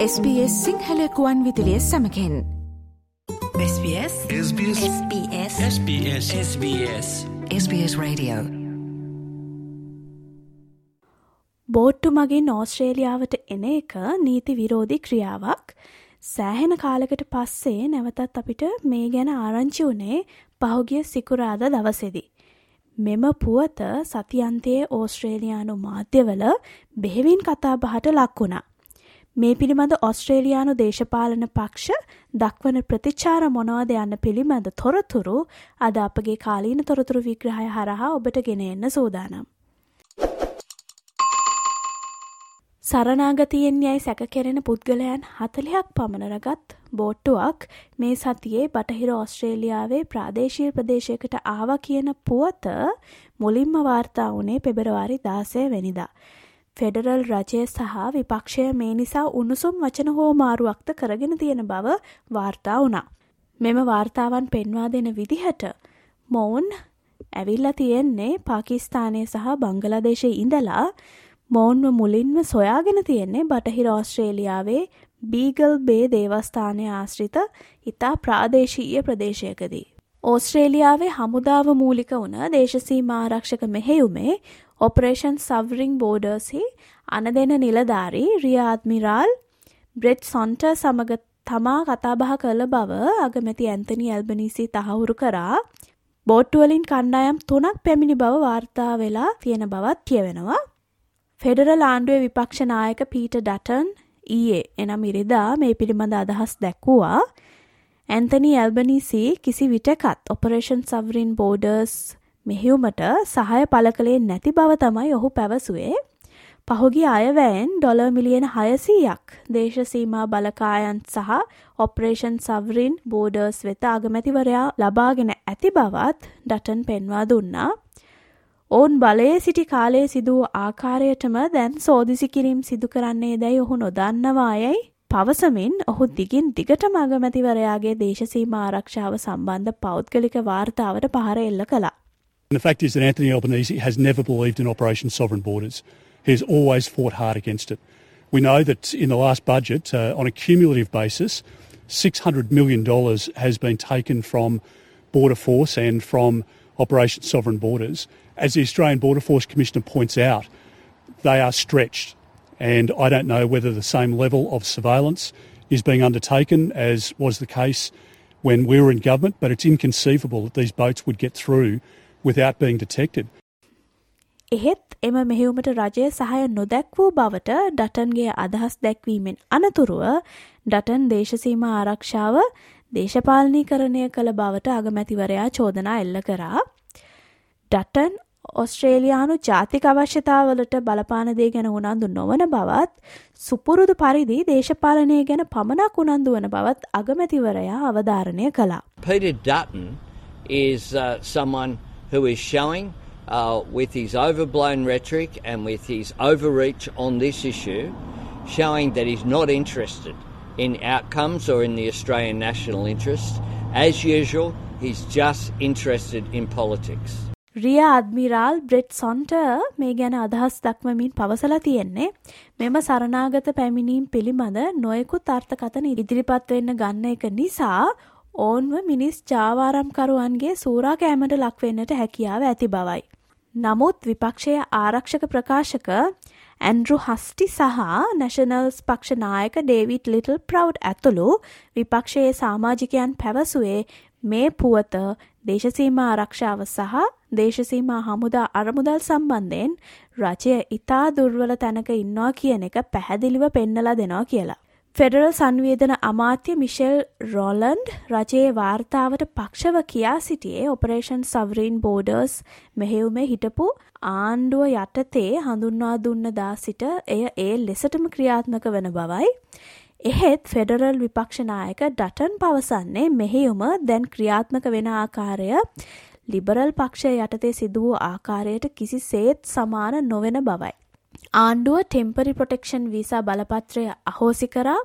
SBS සිංහලකුවන් විදිලිය සමකෙන්. SBS SBS SBS SBS SBS SBS Radio. බෝට්ටු මගින් ඕස්ට්‍රේලියාවට එන එක නීති විරෝධි ක්‍රියාවක්. සෑහෙන කාලකට පස්සේ නැවතත් අපිට මේ ගැන ආරංචි වනේ පහුගිය සිකුරාද දවසෙදි. මෙම පුවත සතියන්තයේ ඕස්ට්‍රේලියයානු මාධ්‍යවල බෙහෙවින් කතා බහට ලක්වුණා. මේ පිළිබඳ ඔස්ට්‍රේලියයානු දේශපාලන පක්ෂ දක්වන ප්‍රතිචාර මොනවාද යන්න පිළිබඳ තොරතුරු අද අපගේ කාලීන තොරතුරු විග්‍රහය හරහා ඔබට ගෙන එන්න සූදානම්. සරනාගතියෙන් යැයි සැකකෙරෙන පුද්ගලයන් හතලයක් පමණරගත් බෝට්ටුවක් මේ සතියේ බටහිර ඔස්ට්‍රේලියාවේ ප්‍රාදේශීය ප්‍රදේශයකට ආව කියන පුවත මුලින්ම වාර්තා වනේ පෙබරවාරි දාසය වෙනිදා. ෆෙඩරල් රජය සහ විපක්ෂය මේ නිසා උණුසුම් වචන හෝ මාරුවක්ත කරගෙන තියෙන බව වාර්තා වුණා. මෙම වාර්තාවන් පෙන්වා දෙන විදිහට මොවුන් ඇවිල්ල තියෙන්නේ පාකිස්ථානය සහ බංගලදේශය ඉඳලා මොවුන්ව මුලින්ම සොයාගෙන තියෙන්නේ බටහිර ඔස්ට්‍රේලියාවේ බීගල් බේ දේවස්ථානය ආශ්‍රිත ඉතා ප්‍රාදේශීය ප්‍රදේශයකදී. ඕස්ට්‍රේලියාවේ හමුදාව මූලික වුණ දේශසීම ආරක්ෂක මෙහෙයුමේ ඔපරේෂන් සවරිං බෝඩර්සි අන දෙන නිලධාරී රියාත්මිරාල් බ්‍රෙඩ් සොන්ට සමග තමා කතාබහ කළ බව අගමැති ඇන්තනි ඇල්බනිසි තහවුරු කරා. බෝට්ටුවලින් කණ්ඩායම් තුනක් පැමිණි බව වාර්තා වෙලා තියෙන බවත් කියවෙනවා. ෆෙඩරල් ආණ්ඩුවේ විපක්ෂනායක පීට ඩටන් ඊයේ එනම් ඉරිදා මේ පිළිබඳ අදහස් දැක්වුවා. ඇන්තනි ඇල්බනිසි කිසි විටකත් ඔපරේෂන් සවරින් බෝඩර්ස් මෙහිවුමට සහය පල කළේ නැති බව තමයි ඔහු පැවසුවේ. පහුගි අයවෑන් ඩොල මිලියන හයසීයක් දේශසීමා බලකායන් සහ ඔපරේෂන් සවරින් බෝඩර්ස් වෙත අගමැතිවරයා ලබාගෙන ඇති බවත් ඩටන් පෙන්වා දුන්නා. ඔවුන් බලයේ සිටි කාලයේ සිදුව ආකාරයටම දැන් සෝදිසි කිරීම් සිදු කරන්නේ දැයි ඔහු නොදන්නවායයි පවසමින් ඔහු දිගින් දිගටම අගමැතිවරයාගේ දේශසීම ආරක්ෂාව සම්බන්ධ පෞද්ගලික වාර්තාවට පහර එල්ල කළා. The fact is that Anthony Albanese has never believed in Operation Sovereign Borders. He has always fought hard against it. We know that in the last budget, uh, on a cumulative basis, $600 million has been taken from Border Force and from Operation Sovereign Borders. As the Australian Border Force Commissioner points out, they are stretched, and I don't know whether the same level of surveillance is being undertaken as was the case when we were in government, but it's inconceivable that these boats would get through without being detected. එහෙත් එම මෙහෙවුමට රජය සහය නොදැක් වූ බවට ඩටන්ගේ අදහස් දැක්වීමෙන් අනතුරුව Dutton දේශසීම ආරක්ෂාව දේශපාලනීකරණය කළ බවට අගමැතිවරයා චෝදනා එල්ල කරා. ඩටන් ඔස්ට්‍රේලියානු ජාතික අවශ්‍යතාවලට බලපානදේ ගැන උනන්දු නොවන බවත් සුපුරුදු පරිදි දේශපාලනය ගැන පමණක් උනන්දු වන බවත් අගමැතිවරයා අවධාරණය කළා. Peter Dutton is uh, someone who is showing uh, with his overblown rhetoric and with his overreach on this issue, showing that he's not interested in outcomes or in the Australian national interest. As usual, he's just interested in politics. Rear admiral Brad සොන්ට මේ ගැන අදහස් දක්වමින් පවසල තියෙන්නේ මෙම සරනාගත පැමිණීම් පිළිබඳ නොයෙකුත් අර්ථකතන ඉදිරිපත් වෙන්න ගන්න එක නිසා ඕන්ව මිනිස් ජාවාරම්කරුවන්ගේ සූරා කෑමට ලක්වෙන්නට හැකියාව ඇති බවයි. නමුත් විපක්ෂය ආරක්ෂක ප්‍රකාශක ඇන්ඩරු හස්ටි සහ නැශනල්ස් පක්ෂ නායක ඩේවිට් ලිටල් ප්‍රව් ඇතුළු විපක්ෂයේ සාමාජිකයන් පැවසුවේ මේ පුවත දේශසීම ආරක්ෂාව සහ දේශසීමා හමුදා අරමුදල් සම්බන්ධයෙන් රජය ඉතා දුර්වල තැනක ඉන්නවා කියන එක පැහැදිලිව පෙන්නලා දෙනවා කියලා. ෆෙඩරල් සංවේදන අමාත්‍ය මිෂෙල් රොලන්ඩ් රජයේ වාර්තාවට පක්ෂව කියා සිටියේ ඔපරේෂන් සවරීන් බෝඩර්ස් මෙහෙවුමේ හිටපු ආණ්ඩුව යටතේ හඳුන්වා දුන්න දා සිට එය ඒ ලෙසටම ක්‍රියාත්මක වන බවයි. එහෙත් ෆෙඩරල් විපක්ෂනායක ඩටන් පවසන්නේ මෙහෙයුම දැන් ක්‍රියාත්මක වෙන ආකාරය ලිබරල් පක්ෂය යටතේ සිදුවූ ආකාරයට කිසි සේත් සමාන නොවෙන බවයි. ආණ්ඩුව ටෙම්පරි ප්‍රොටෙක්ෂන් වීසා බලපත්‍රය අහෝසි කරා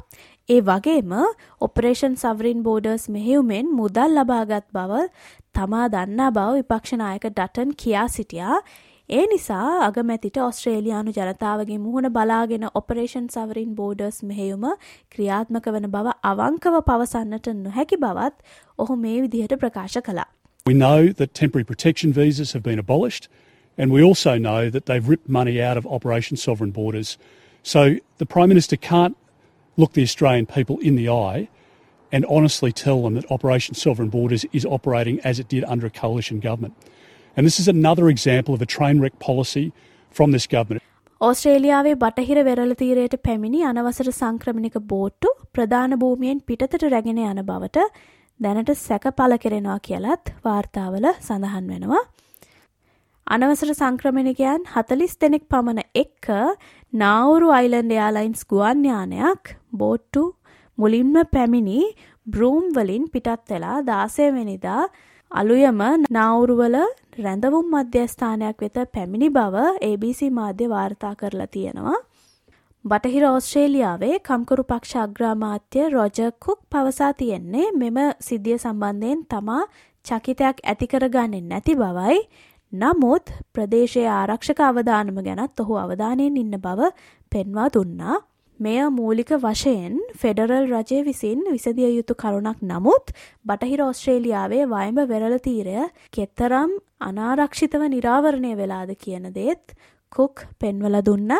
ඒ වගේම ඔපරේෂන් සවරින් බෝඩර්ස් මෙහෙවුමෙන් මුදල් ලබාගත් බව තමා දන්නා බව විපක්ෂනායක ඩටන් කියා සිටියා ඒ නිසා අගමැතිට ඔස්ට්‍රේලියානු ජනතාවගේ මුහුණ බලාගෙන ඔපරේෂන් සවරින් බෝඩර්ස් මෙහෙයුම ක්‍රියාත්මක වන බව අවංකව පවසන්නට නොහැකි බවත් ඔහු මේ විදිහට ප්‍රකාශ කළා. We know that temporary protection visas have been abolished, and we also know that they've ripped money out of Operation Sovereign Borders. So the Prime Minister can't look the Australian people in the eye and honestly tell them that Operation Sovereign Borders is operating as it did under a coalition government. And this is another example of a train wreck policy from this government. ඕස්ට්‍රේලියාවේ බටහිර වෙරළ තීරයට පැමිණි අනවසර සංක්‍රමණික බෝට්ටු ප්‍රධාන භූමියෙන් පිටතට රැගෙන යන බවට දැනට සැක පල කෙරෙනවා කියලත් වාර්තාවල සඳහන් වෙනවා. අනවසර සංක්‍රමණිකයන් හතලිස් දෙනෙක් පමණ එක්ක නාවුරු අයිලන්ඩ යාලයින්ස් ගුවන්්‍යානයක් බෝට්ටු මුලින්ම පැමිණි බ්‍රූම් වලින් පිටත් වෙලා දාසයවෙනිදා අලුයම නාවුරුවල රැඳවුම් මධ්‍යස්ථානයක් වෙත පැමිණි බව ABC මාධ්‍ය වාර්තා කරලා තියෙනවා. බටහිර ඕස්ට්‍රේලියාවේ කම්කරු පක්ෂ අග්‍රාමාත්‍ය රොජකුක් පවසා තියෙන්නේ මෙම සිද්ධිය සම්බන්ධයෙන් තමා චකිතයක් ඇතිකරගන්නෙන් නැති බවයි නමුත් ප්‍රදේශයේ ආරක්ෂක අවධානම ගැනත් ඔහු අවධානයෙන් ඉන්න බව පෙන්වා දුන්නා. මෙය මූලික වශයෙන් ෆෙඩරල් රජය විසින් විසදිය යුතු කරුණක් නමුත් බටහිර ඔස්ට්‍රේලියාවේ වයඹ වෙරළ තීරය කෙත්තරම් අනාරක්ෂිතව නිරාවරණය වෙලාද කියන දේත් කුක් පෙන්වල දුන්න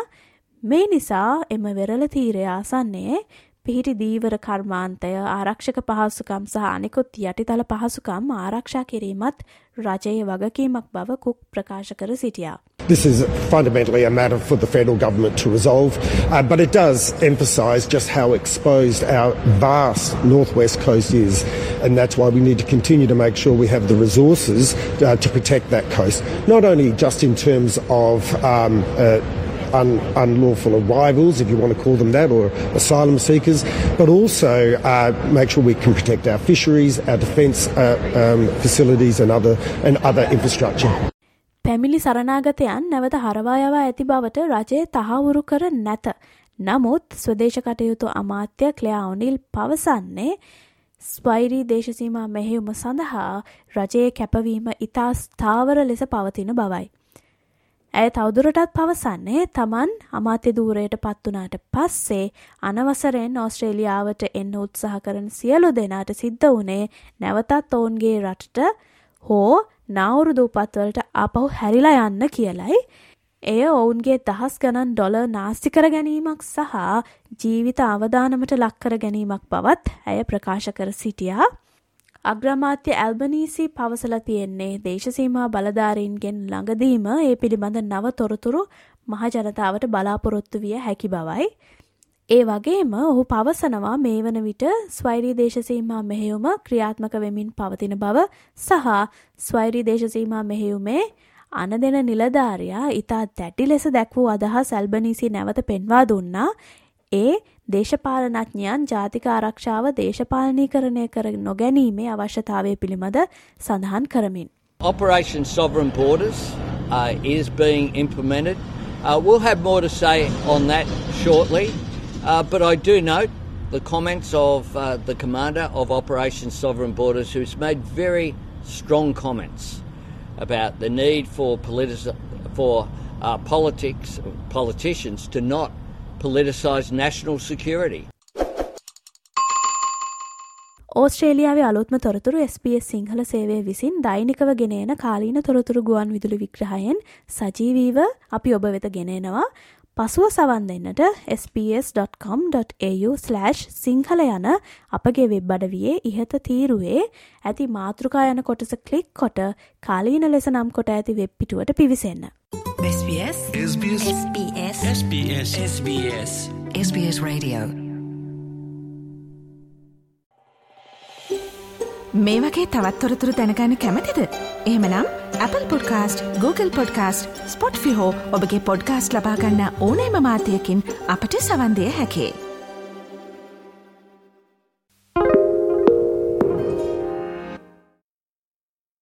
මේ නිසා එම වෙරළ තීරය ආසන්නේ පිහිටි දීවර කර්මාන්තය ආරක්ෂක පහසුකම් සහ අනෙකුත් යටිතල පහසුකම් ආරක්ෂා කිරීමත් රජයේ වගකීමක් බව කුක් ප්‍රකාශ කර සිටියා. This is fundamentally a matter for the federal government to resolve, uh, but it does emphasise just how exposed our vast northwest coast is, and that's why we need to continue to make sure we have the resources uh, to protect that coast, not only just in terms of um, uh, un, unlawful arrivals, if you want to call them that, or asylum seekers, but also uh, make sure we can protect our fisheries, our defence uh, um, facilities, and other and other infrastructure. Family සරණාගතයන් නැවත හරවායවා ඇති බවට රජය තහවුරු කර නැත. නමුත් ස්වදේශ කටයුතු අමාත්‍ය ක්ලයා ඔනිල් පවසන්නේ ස්වෛරී දේශසීමා මෙහෙයුම සඳහා රජයේ කැපවීම ඉතා ස්ථාවර ලෙස පවතින බවයි. ඇය තවදුරටත් පවසන්නේ තමන් අමාත්‍ය දූරයට පත්වනාට පස්සේ අනවසරෙන් ඕස්ට්‍රේලියාවට එන්න උත්සාහ කරන සියලු දෙනාට සිද්ධ වනේ නැවතත් ඔවුන්ගේ රටට හෝ නවුරුදු පත්වලට අපහු හැරිලා යන්න කියලයි. එය ඔවුන්ගේ දහස් ගණන් ඩොල නාස්තිකර ගැනීමක් සහ ජීවිත අවධානමට ලක්කර ගැනීමක් බවත් ඇය ප්‍රකාශ කර සිටියා. අග්‍රමාත්‍ය ඇල්බනීසි පවසල තියෙන්නේ දේශසීමා බලධාරීන්ගෙන් ළඟදීම ඒ පිළිබඳ නව තොරතුරු මහජනතාවට බලාපොරොත්තු විය හැකි බවයි. ඒ වගේම ඔහු පවසනවා මේ වන විට ස්වෛරී දේශසීමා මෙහෙයුම ක්‍රියාත්මක වෙමින් පවතින බව සහ ස්වෛරී දේශසීමා මෙහෙයුමේ අන දෙන නිලධාරයා ඉතා දැටි ලෙස දැක්වූ අදහස් ඇල්බනීසි නැවත පෙන්වා දුන්නා ඒ දේශපාලනඥයන් ජාතික ආරක්ෂාව දේශපාලනීකරණය කර නොගැනීමේ අවශ්‍යතාවය පිළිබඳ සඳහන් කරමින්. Operation Sovereign Borders uh, is being implemented. Uh, we'll have more to say on that shortly, uh, but I do note the comments of uh, the commander of Operation Sovereign Borders, who's made very strong comments about the need for, politis- for uh, politics, politicians to not politicise national security. ඕස්ට්‍රේලියාවේ අලුත්ම තොරතුරු SBS Sinhala සේවය විසින් දෛනිකව ගෙනන කාලීන තොරතුරු ගුවන් විදුලි විග්‍රහයෙන් සජීවීව අපි ඔබ වෙත ගෙනෙනවා පසුව සවන් දෙන්නට sps.com.au/ සිංහල යන අපගේ වෙබ් අඩවියේ ඉහත තීරුවේ ඇති මාතෘකා යන කොටස කලික් කොට කාලීන ලෙස නම් කොට ඇති වෙබ් පිටුවට පිවිසන්න. SBS? SBS. SBS. SBS. SBS. SBS Radio. මේ වගේ තවත්තොරතුරු දැනගන්න කැමතිද. එහමනම් Apple පුොඩ්කාස්ට Google පොඩ්කාස්ට ස්පොට් ෆිහෝ ඔබගේ පොඩ්කාස්ට ලබාගන්න ඕනෑම මාතයකින් අපට සවන්දය හැකේ.